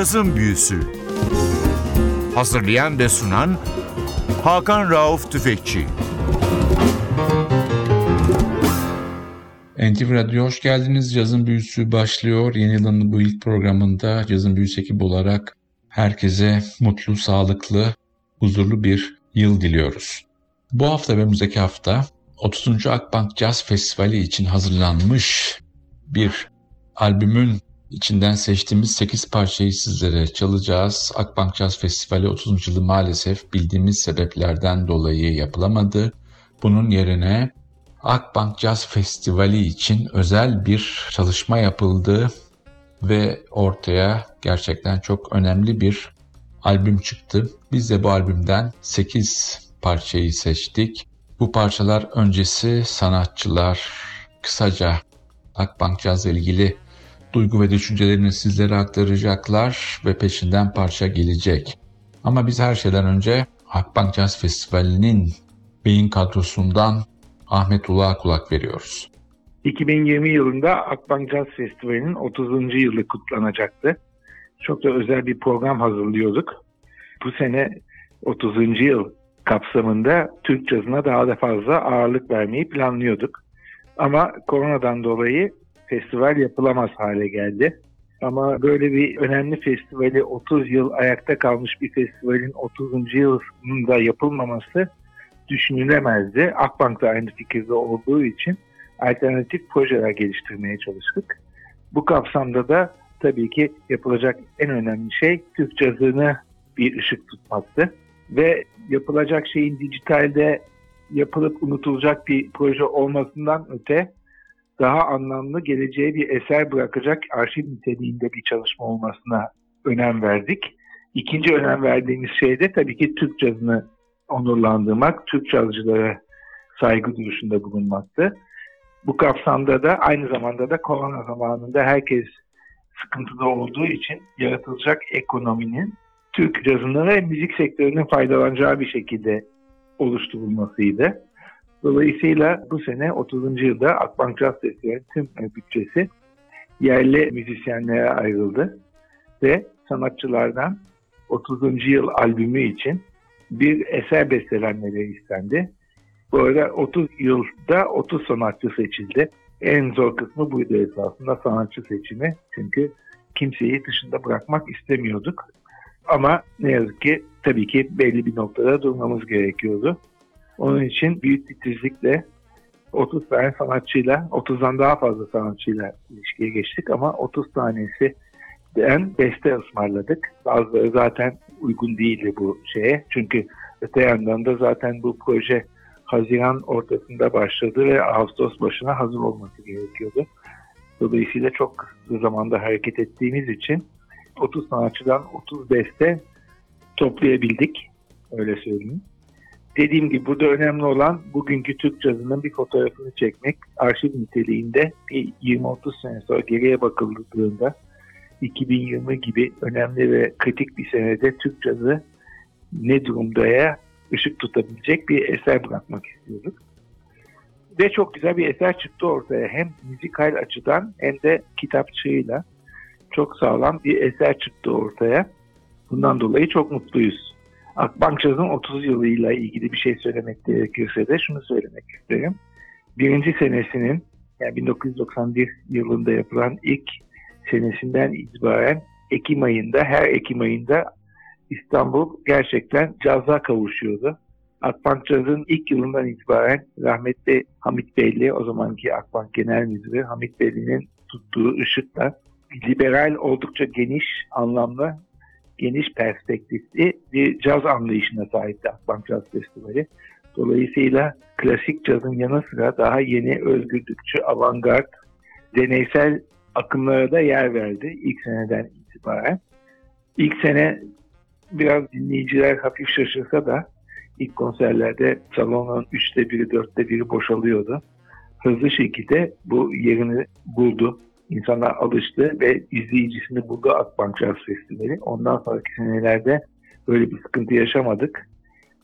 Cazın Büyüsü Hazırlayan ve sunan Hakan Rauf Tüfekçi NTV Radyo hoş geldiniz. Cazın Büyüsü başlıyor. Yeni yılın bu ilk programında Cazın Büyüsü ekibi olarak herkese mutlu, sağlıklı, huzurlu bir yıl diliyoruz. Bu hafta ve önümüzdeki hafta 30. Akbank Jazz Festivali için hazırlanmış bir albümün içinden seçtiğimiz 8 parçayı sizlere çalacağız. Akbank Jazz Festivali 30. yılı maalesef bildiğimiz sebeplerden dolayı yapılamadı. Bunun yerine Akbank Jazz Festivali için özel bir çalışma yapıldı ve ortaya gerçekten çok önemli bir albüm çıktı. Biz de bu albümden 8 parçayı seçtik. Bu parçalar öncesi sanatçılar kısaca Akbank ile ilgili duygu ve düşüncelerini sizlere aktaracaklar ve peşinden parça gelecek. Ama biz her şeyden önce Akbank Jazz Festivali'nin beyin kadrosundan Ahmet Ulak'a kulak veriyoruz. 2020 yılında Akbank Jazz Festivali'nin 30. yılı kutlanacaktı. Çok da özel bir program hazırlıyorduk. Bu sene 30. yıl kapsamında Türk cazına daha da fazla ağırlık vermeyi planlıyorduk. Ama koronadan dolayı festival yapılamaz hale geldi. Ama böyle bir önemli festivali 30 yıl ayakta kalmış bir festivalin 30. yılında yapılmaması düşünülemezdi. Akbank da aynı fikirde olduğu için alternatif projeler geliştirmeye çalıştık. Bu kapsamda da tabii ki yapılacak en önemli şey Türk cazını bir ışık tutmaktı. Ve yapılacak şeyin dijitalde yapılıp unutulacak bir proje olmasından öte daha anlamlı geleceğe bir eser bırakacak arşiv niteliğinde bir çalışma olmasına önem verdik. İkinci önem verdiğimiz şey de tabii ki Türk cazını onurlandırmak, Türk cazcılara saygı duruşunda bulunmaktı. Bu kapsamda da aynı zamanda da korona zamanında herkes sıkıntıda olduğu için yaratılacak ekonominin Türk cazını ve müzik sektörünün faydalanacağı bir şekilde oluşturulmasıydı. Dolayısıyla bu sene 30. yılda Akbank Jazz Festivali tüm bütçesi yerli müzisyenlere ayrıldı ve sanatçılardan 30. yıl albümü için bir eser bestelenmeleri istendi. Bu arada 30 yılda 30 sanatçı seçildi. En zor kısmı buydu esasında sanatçı seçimi. Çünkü kimseyi dışında bırakmak istemiyorduk. Ama ne yazık ki tabii ki belli bir noktada durmamız gerekiyordu. Onun için büyük titizlikle 30 tane sanatçıyla, 30'dan daha fazla sanatçıyla ilişkiye geçtik ama 30 tanesi den beste ısmarladık. Bazıları zaten uygun değildi bu şeye. Çünkü öte yandan da zaten bu proje Haziran ortasında başladı ve Ağustos başına hazır olması gerekiyordu. Dolayısıyla çok kısa zamanda hareket ettiğimiz için 30 sanatçıdan 30 beste toplayabildik. Öyle söyleyeyim. Dediğim gibi burada önemli olan bugünkü Türk cazının bir fotoğrafını çekmek. Arşiv niteliğinde bir 20-30 sene sonra geriye bakıldığında 2020 gibi önemli ve kritik bir senede Türk cazı ne durumdaya ışık tutabilecek bir eser bırakmak istiyorduk. Ve çok güzel bir eser çıktı ortaya. Hem müzikal açıdan hem de kitapçığıyla çok sağlam bir eser çıktı ortaya. Bundan dolayı çok mutluyuz. Akbank Caz'ın 30 yılıyla ilgili bir şey söylemek gerekirse de şunu söylemek isterim. Birinci senesinin yani 1991 yılında yapılan ilk senesinden itibaren Ekim ayında, her Ekim ayında İstanbul gerçekten caza kavuşuyordu. Akbank ilk yılından itibaren rahmetli Hamit Beyli, o zamanki Akbank Genel Müdürü Hamit Beyli'nin tuttuğu ışıkla liberal oldukça geniş anlamda geniş perspektifli bir caz anlayışına sahipti Akbank Caz Festivali. Dolayısıyla klasik cazın yanı sıra daha yeni özgürlükçü, avantgard, deneysel akımlara da yer verdi ilk seneden itibaren. İlk sene biraz dinleyiciler hafif şaşırsa da ilk konserlerde salonun üçte biri, dörtte biri boşalıyordu. Hızlı şekilde bu yerini buldu. İnsanlar alıştı ve izleyicisini buldu Akbank Jazz Festivali. Ondan sonraki senelerde böyle bir sıkıntı yaşamadık.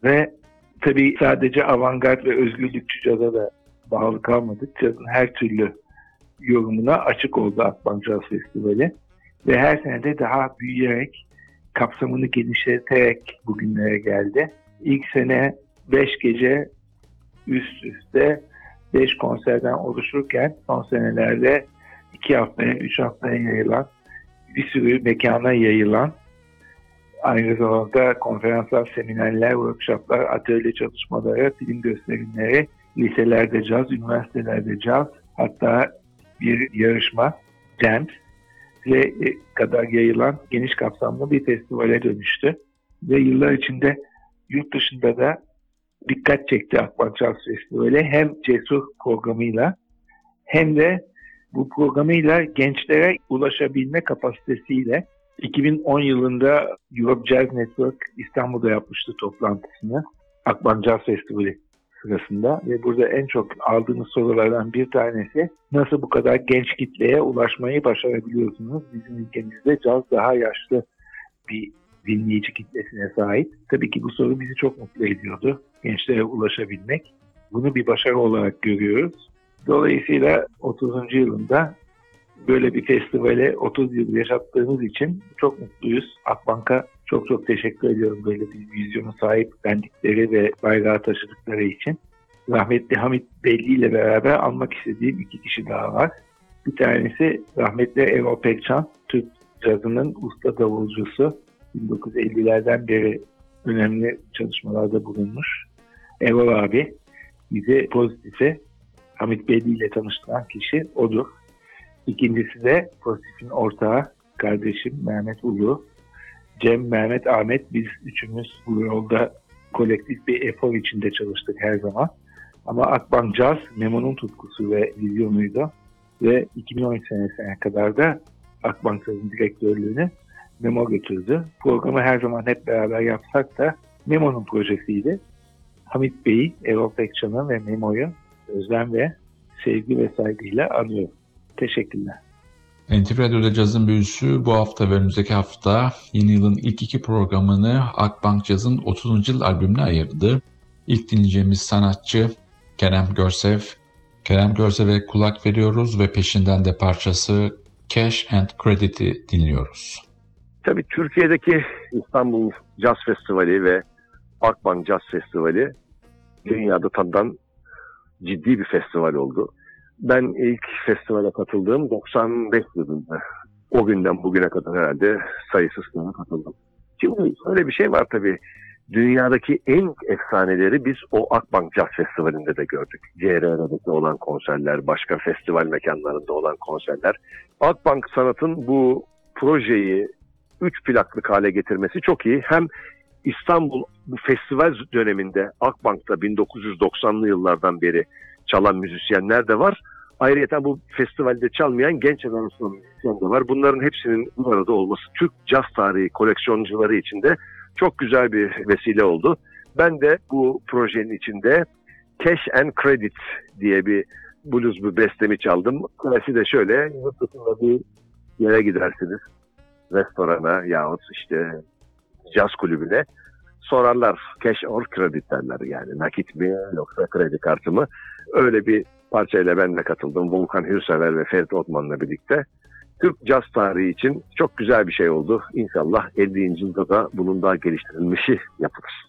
Ve tabii sadece avantgard ve özgürlükçü caza da bağlı kalmadık. Cazın her türlü yorumuna açık oldu Akbank Jazz Festivali. ve her sene de daha büyüyerek kapsamını genişleterek bugünlere geldi. İlk sene 5 gece üst üste 5 konserden oluşurken son senelerde 2 haftaya 3 haftaya yayılan bir sürü mekana yayılan aynı zamanda konferanslar, seminerler, workshoplar, atölye çalışmaları, film gösterimleri, liselerde caz, üniversitelerde caz, hatta bir yarışma, jams ve kadar yayılan geniş kapsamlı bir festivale dönüştü. Ve yıllar içinde yurt dışında da dikkat çekti Akbank Jazz Festivali hem Cesur programıyla hem de bu programıyla gençlere ulaşabilme kapasitesiyle 2010 yılında Europe Jazz Network İstanbul'da yapmıştı toplantısını Akbank Jazz Festivali sırasında ve burada en çok aldığımız sorulardan bir tanesi nasıl bu kadar genç kitleye ulaşmayı başarabiliyorsunuz? Bizim ülkemizde caz daha yaşlı bir dinleyici kitlesine sahip. Tabii ki bu soru bizi çok mutlu ediyordu. Gençlere ulaşabilmek. Bunu bir başarı olarak görüyoruz. Dolayısıyla 30. yılında böyle bir festivale 30 yıl yaşattığımız için çok mutluyuz. Akbank'a çok çok teşekkür ediyorum böyle bir vizyonu sahip bendikleri ve bayrağı taşıdıkları için. Rahmetli Hamit Belli ile beraber almak istediğim iki kişi daha var. Bir tanesi rahmetli Erol Pekcan, Türk cazının usta davulcusu. 1950'lerden beri önemli çalışmalarda bulunmuş. Erol abi bizi pozitife Hamit Belli ile tanıştıran kişi odur. İkincisi de pozitifin ortağı kardeşim Mehmet Ulu. Cem, Mehmet, Ahmet biz üçümüz bu yolda kolektif bir efor içinde çalıştık her zaman. Ama Akbank Jazz Memo'nun tutkusu ve vizyonuydu. Ve 2013 senesine kadar da Akbank Jazz'ın direktörlüğünü Memo götürdü. Programı her zaman hep beraber yapsak da Memo'nun projesiydi. Hamit Bey'i, Erol Pekcan'ı ve Memo'yu özlem ve sevgi ve saygıyla anıyorum. Teşekkürler. NTV Radyo'da Caz'ın Büyüsü bu hafta ve önümüzdeki hafta yeni yılın ilk iki programını Akbank Caz'ın 30. yıl albümüne ayırdı. İlk dinleyeceğimiz sanatçı Kerem Görsev. Kerem Görsev'e kulak veriyoruz ve peşinden de parçası Cash and Credit'i dinliyoruz. Tabii Türkiye'deki İstanbul Jazz Festivali ve Akbank Jazz Festivali dünyada tanınan ciddi bir festival oldu. Ben ilk festivale katıldığım 95 yılında. O günden bugüne kadar herhalde sayısız sınava katıldım. Şimdi öyle bir şey var tabii. Dünyadaki en efsaneleri biz o Akbank Jazz Festivali'nde de gördük. CRR'de olan konserler, başka festival mekanlarında olan konserler. Akbank Sanat'ın bu projeyi üç plaklık hale getirmesi çok iyi. Hem İstanbul bu festival döneminde Akbank'ta 1990'lı yıllardan beri çalan müzisyenler de var. Ayrıca bu festivalde çalmayan genç arasında müzisyen var. Bunların hepsinin bu arada olması Türk caz tarihi koleksiyoncuları için de çok güzel bir vesile oldu. Ben de bu projenin içinde Cash and Credit diye bir blues bir bestemi çaldım. Klasi de şöyle, yurt bir yere gidersiniz. Restorana yahut işte caz kulübüne sorarlar cash or credit derler yani nakit mi yoksa kredi kartı mı öyle bir parçayla ben de katıldım Volkan Hürsever ve Ferit Otman'la birlikte Türk caz tarihi için çok güzel bir şey oldu. İnşallah 50. yılda da bunun daha geliştirilmişi yapılır.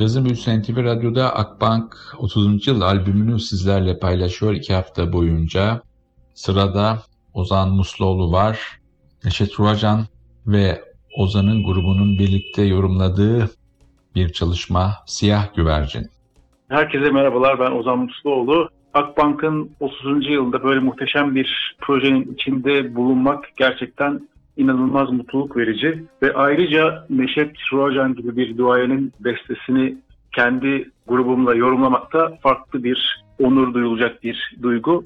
Yazın Büyüsü NTV Radyo'da Akbank 30. yıl albümünü sizlerle paylaşıyor iki hafta boyunca. Sırada Ozan Musluoğlu var, Neşet Ruacan ve Ozan'ın grubunun birlikte yorumladığı bir çalışma Siyah Güvercin. Herkese merhabalar ben Ozan Musluoğlu. Akbank'ın 30. yılında böyle muhteşem bir projenin içinde bulunmak gerçekten inanılmaz mutluluk verici. Ve ayrıca Neşet Ruacan gibi bir duayenin bestesini kendi grubumla yorumlamakta farklı bir onur duyulacak bir duygu.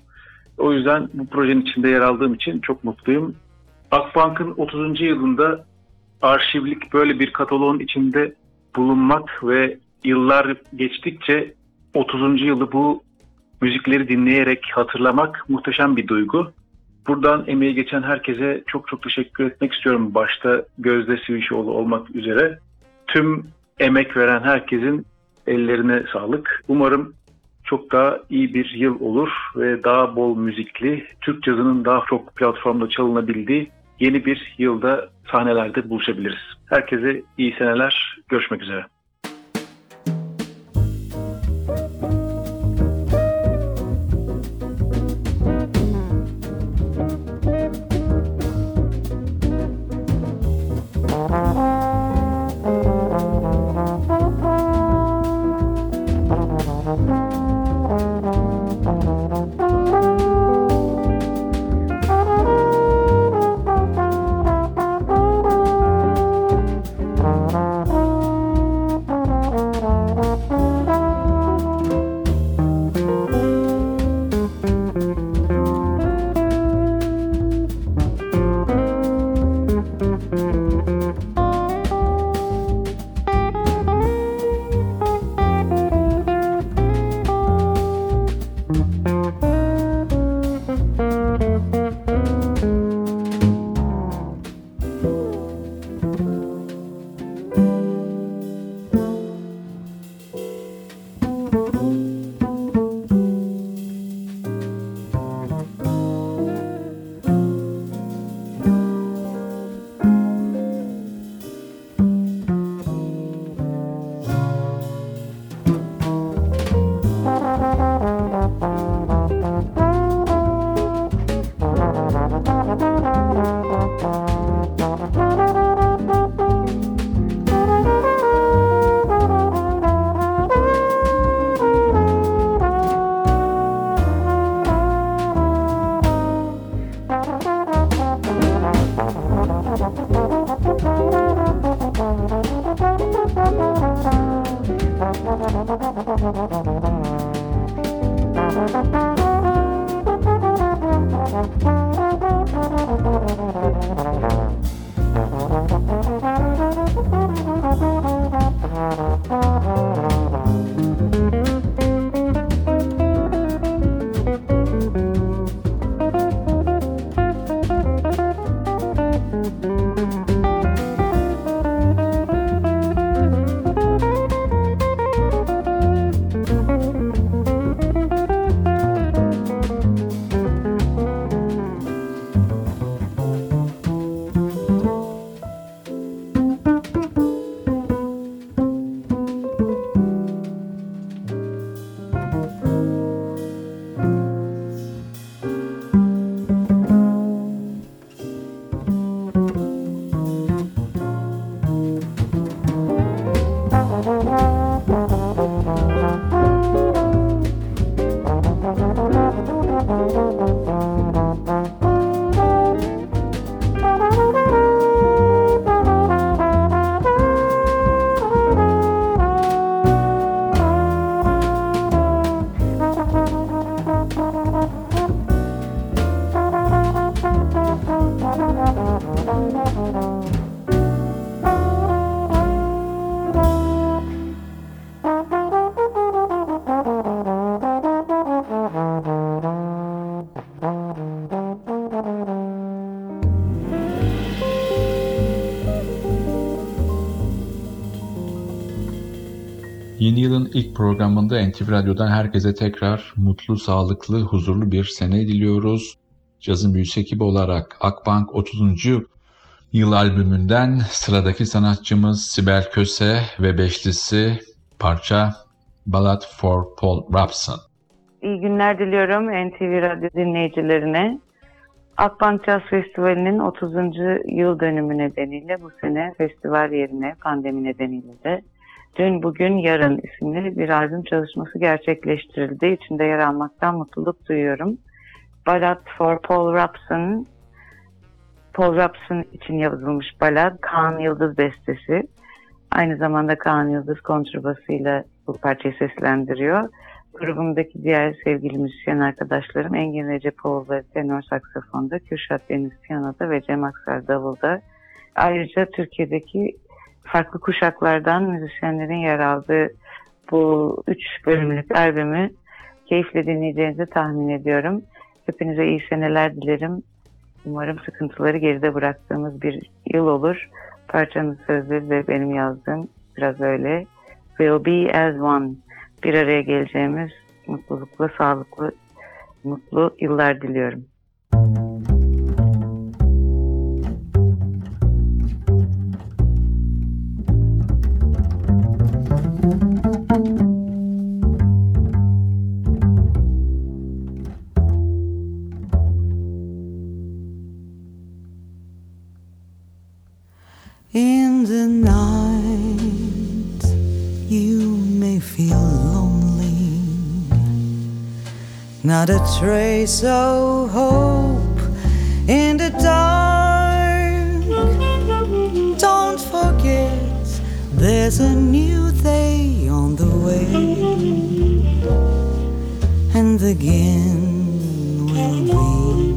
O yüzden bu projenin içinde yer aldığım için çok mutluyum. Akbank'ın 30. yılında arşivlik böyle bir kataloğun içinde bulunmak ve yıllar geçtikçe 30. yılı bu müzikleri dinleyerek hatırlamak muhteşem bir duygu. Buradan emeği geçen herkese çok çok teşekkür etmek istiyorum. Başta Gözde Sivişoğlu olmak üzere. Tüm emek veren herkesin ellerine sağlık. Umarım çok daha iyi bir yıl olur ve daha bol müzikli, Türk cazının daha çok platformda çalınabildiği yeni bir yılda sahnelerde buluşabiliriz. Herkese iyi seneler, görüşmek üzere. Yeni yılın ilk programında NTV Radyo'dan herkese tekrar mutlu, sağlıklı, huzurlu bir sene diliyoruz. Cazın Büyüsü ekibi olarak Akbank 30. yıl albümünden sıradaki sanatçımız Sibel Köse ve beşlisi parça Ballad for Paul Robson. İyi günler diliyorum NTV Radyo dinleyicilerine. Akbank Jazz Festivali'nin 30. yıl dönümü nedeniyle bu sene festival yerine pandemi nedeniyle de Dün Bugün Yarın isimli bir albüm çalışması gerçekleştirildi. İçinde yer almaktan mutluluk duyuyorum. Ballad for Paul Robson, Paul Robson için yazılmış balad, Kaan Yıldız bestesi. Aynı zamanda Kaan Yıldız kontrbasıyla bu parçayı seslendiriyor. Grubumdaki diğer sevgili müzisyen arkadaşlarım Engin Recepoğulları tenor saksafonda, Kürşat Deniz piyanoda ve Cem Aksar davulda. Ayrıca Türkiye'deki farklı kuşaklardan müzisyenlerin yer aldığı bu üç bölümlük albümü keyifle dinleyeceğinizi tahmin ediyorum. Hepinize iyi seneler dilerim. Umarım sıkıntıları geride bıraktığımız bir yıl olur. Parçanın sözleri de benim yazdığım biraz öyle. We'll be as one. Bir araya geleceğimiz mutlulukla, sağlıklı, mutlu yıllar diliyorum. Not a trace of hope in the dark. Don't forget, there's a new day on the way, and again we'll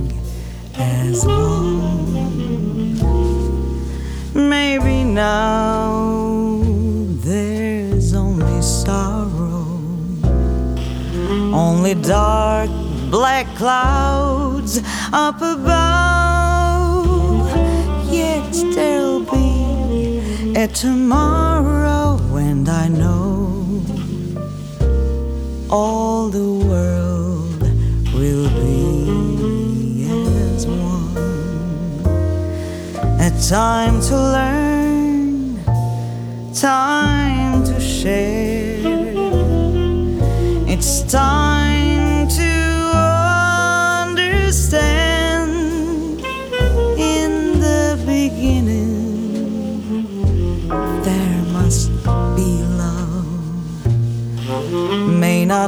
be as one. Maybe now only dark black clouds up above. Yet there'll be a tomorrow, and I know all the world will be as one a time to learn, time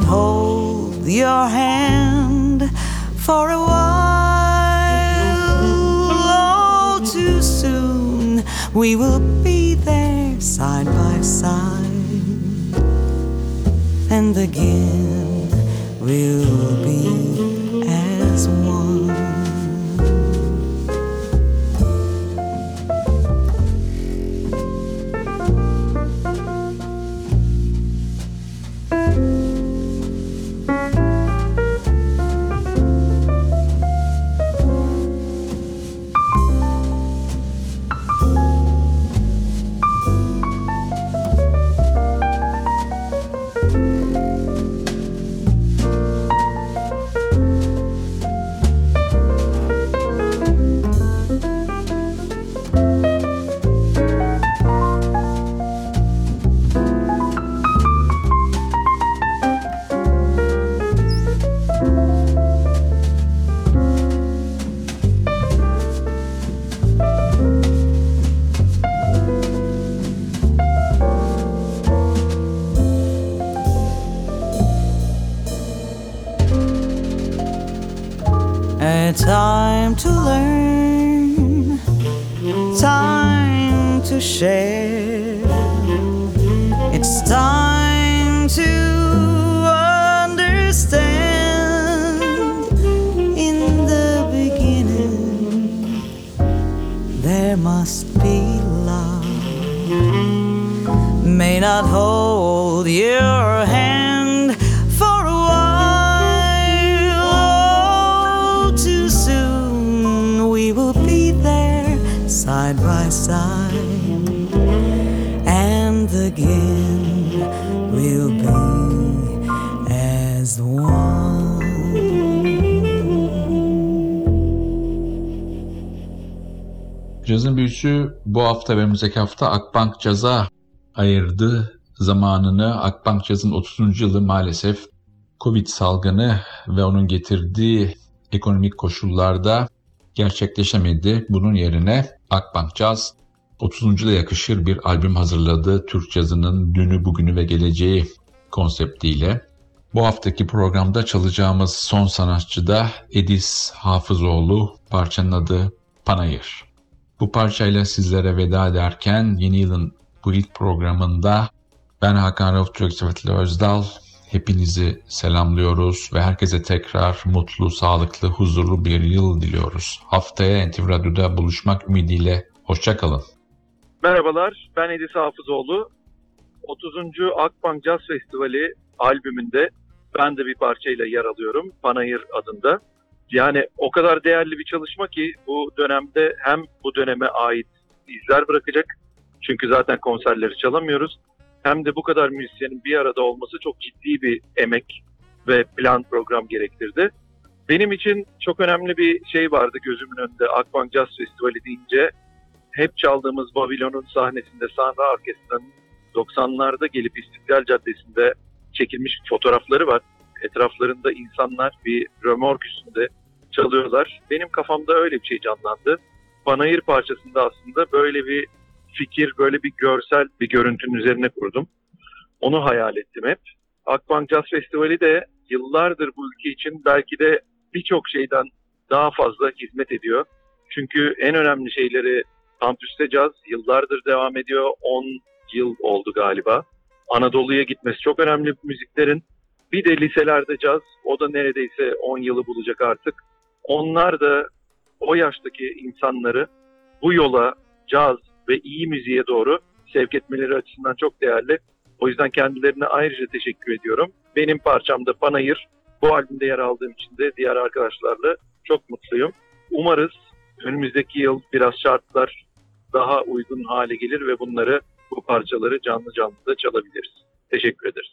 not hold your hand for a while. All too soon, we will be there side by side. And again, we'll must be love. May not hold your hand for a while. All too soon, we will be there side by side. And again, Cazın büyüsü bu hafta ve önümüzdeki hafta Akbank Caz'a ayırdı zamanını Akbank Caz'ın 30. yılı maalesef Covid salgını ve onun getirdiği ekonomik koşullarda gerçekleşemedi. Bunun yerine Akbank Caz 30. yıla yakışır bir albüm hazırladı. Türk cazının dünü, bugünü ve geleceği konseptiyle. Bu haftaki programda çalacağımız son sanatçı da Edis Hafızoğlu. Parçanın adı Panayır. Bu parçayla sizlere veda ederken yeni yılın bu ilk programında ben Hakan Rauf Türkçevetli Özdal. Hepinizi selamlıyoruz ve herkese tekrar mutlu, sağlıklı, huzurlu bir yıl diliyoruz. Haftaya NTV Radyo'da buluşmak ümidiyle. Hoşçakalın. Merhabalar, ben Edis Hafızoğlu. 30. Akbank Jazz Festivali albümünde ben de bir parçayla yer alıyorum. Panayır adında. Yani o kadar değerli bir çalışma ki bu dönemde hem bu döneme ait izler bırakacak. Çünkü zaten konserleri çalamıyoruz. Hem de bu kadar müzisyenin bir arada olması çok ciddi bir emek ve plan program gerektirdi. Benim için çok önemli bir şey vardı gözümün önünde Akbank Jazz Festivali deyince. Hep çaldığımız Babilon'un sahnesinde Sahra Orkestra'nın 90'larda gelip İstiklal Caddesi'nde çekilmiş fotoğrafları var. Etraflarında insanlar bir römork üstünde çalıyorlar. Benim kafamda öyle bir şey canlandı. Panayır parçasında aslında böyle bir fikir, böyle bir görsel bir görüntünün üzerine kurdum. Onu hayal ettim hep. Akbank Jazz Festivali de yıllardır bu ülke için belki de birçok şeyden daha fazla hizmet ediyor. Çünkü en önemli şeyleri kampüste caz yıllardır devam ediyor. 10 yıl oldu galiba. Anadolu'ya gitmesi çok önemli müziklerin. Bir de liselerde caz, o da neredeyse 10 yılı bulacak artık. Onlar da o yaştaki insanları bu yola caz ve iyi müziğe doğru sevk etmeleri açısından çok değerli. O yüzden kendilerine ayrıca teşekkür ediyorum. Benim parçam da Panayır. Bu albümde yer aldığım için de diğer arkadaşlarla çok mutluyum. Umarız önümüzdeki yıl biraz şartlar daha uygun hale gelir ve bunları bu parçaları canlı canlı da çalabiliriz. Teşekkür ederiz.